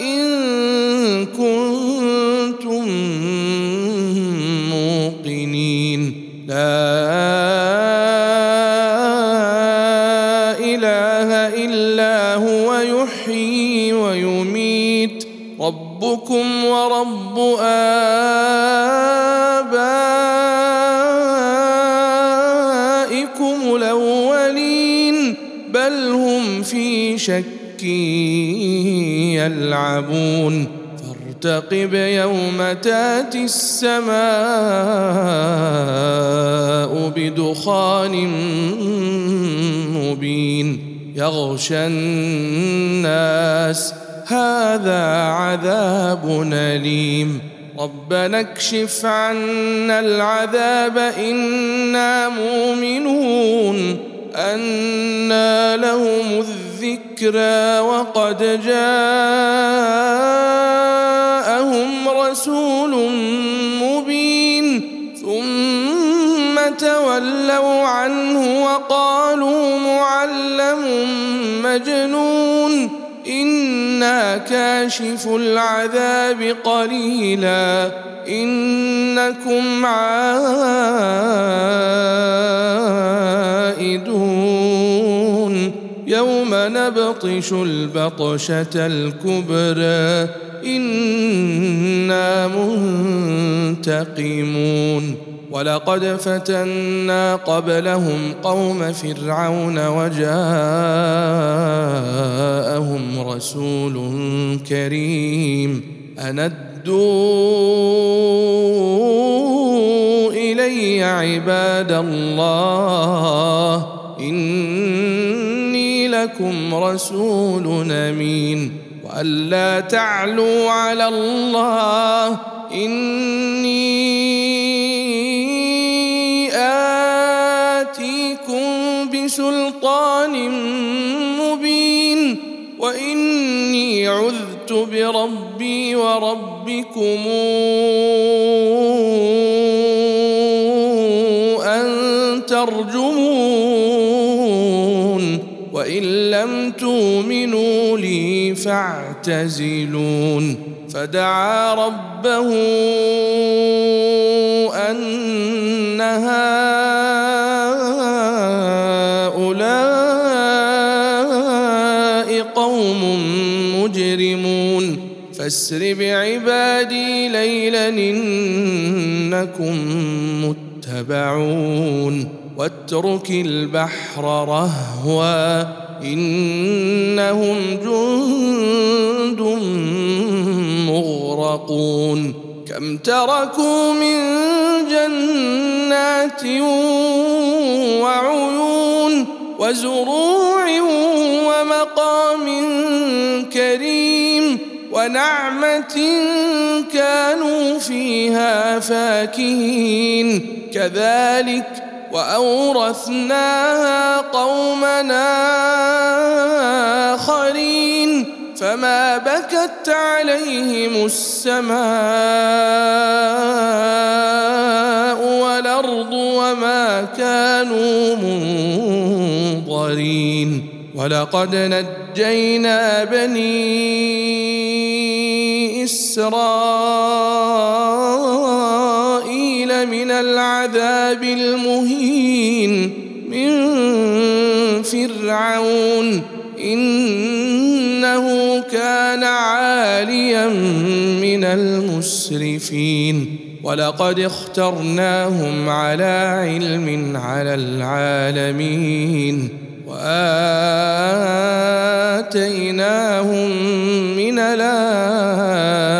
إن كنتم موقنين. لا إله إلا هو يحيي ويميت. ربكم ورب آبائكم الأولين. بل هم في شك يلعبون. فارتقب يوم تأتي السماء بدخان مبين. يغشى الناس هذا عذاب أليم. ربنا اكشف عنا العذاب إنا مؤمنون. أنا لهم الذنب الذكرى وقد جاءهم رسول مبين ثم تولوا عنه وقالوا معلم مجنون إنا كاشف العذاب قليلا إنكم عائدون يوم نبطش البطشة الكبرى إنا منتقمون. ولقد فتنا قبلهم قوم فرعون وجاءهم رسول كريم. اندوا إلي عباد الله اني لكم رسول أمين وألا تعلوا على الله إني آتيكم بسلطان مبين وإني عذت بربي وربكم أن ترجمون وان لم تؤمنوا لي فاعتزلون فدعا ربه ان هؤلاء قوم مجرمون فاسر بعبادي ليلا انكم متبعون واترك البحر رهوا إنهم جند مغرقون. كم تركوا من جنات وعيون وزروع ومقام كريم ونعمة كانوا فيها فاكهين. كذلك وأورثناها قومنا آخرين فما بكت عليهم السماء والأرض وما كانوا منظرين ولقد نجينا بني إسرائيل من العذاب المهين من فرعون إنه كان عاليا من المسرفين ولقد اخترناهم على علم على العالمين وآتيناهم من الايات ما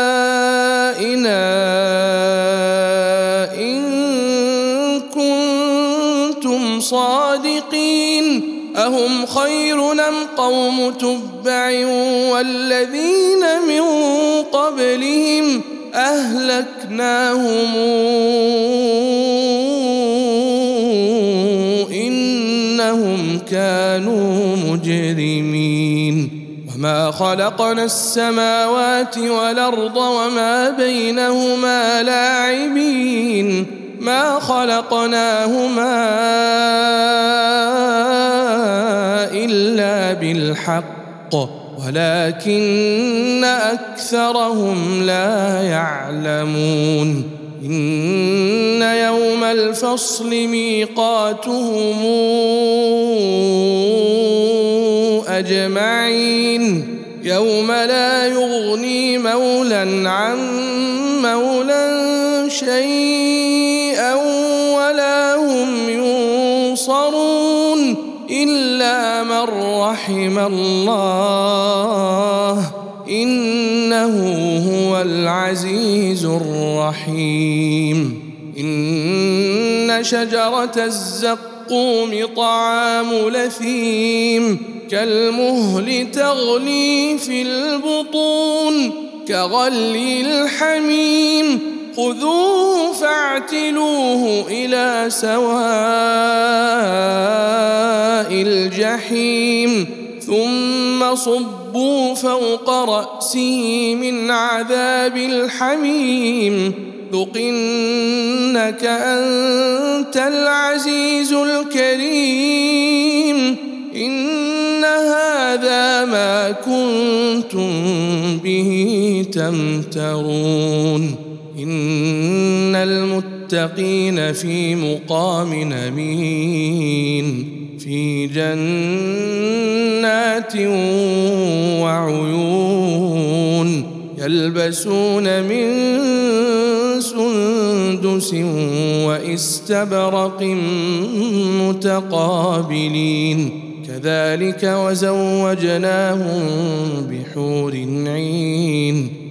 قوم تبع والذين من قبلهم أهلكناهم. إنهم كانوا مجرمين. وما خلقنا السماوات والأرض وما بينهما لاعبين. ما خلقناهما إلا بالحق ولكن أكثرهم لا يعلمون. إن يوم الفصل ميقاتهم أجمعين يوم لا يغني مولا عن مولا شيئا إلا من رحم الله إنه هو العزيز الرحيم إن شجرة الزقوم طعام لثيم كالمهل تغلي في البطون كغلي الحميم خذوه فاعتلوه إلى سواء الجحيم. ثم صبوا فوق رأسه من عذاب الحميم. ذق إنك أنت العزيز الكريم. إن هذا ما كنتم به تمترون. إن المتقين في مقام أمين. في جنات وعيون يلبسون من سندس واستبرق متقابلين. كذلك وزوجناهم بحور عين.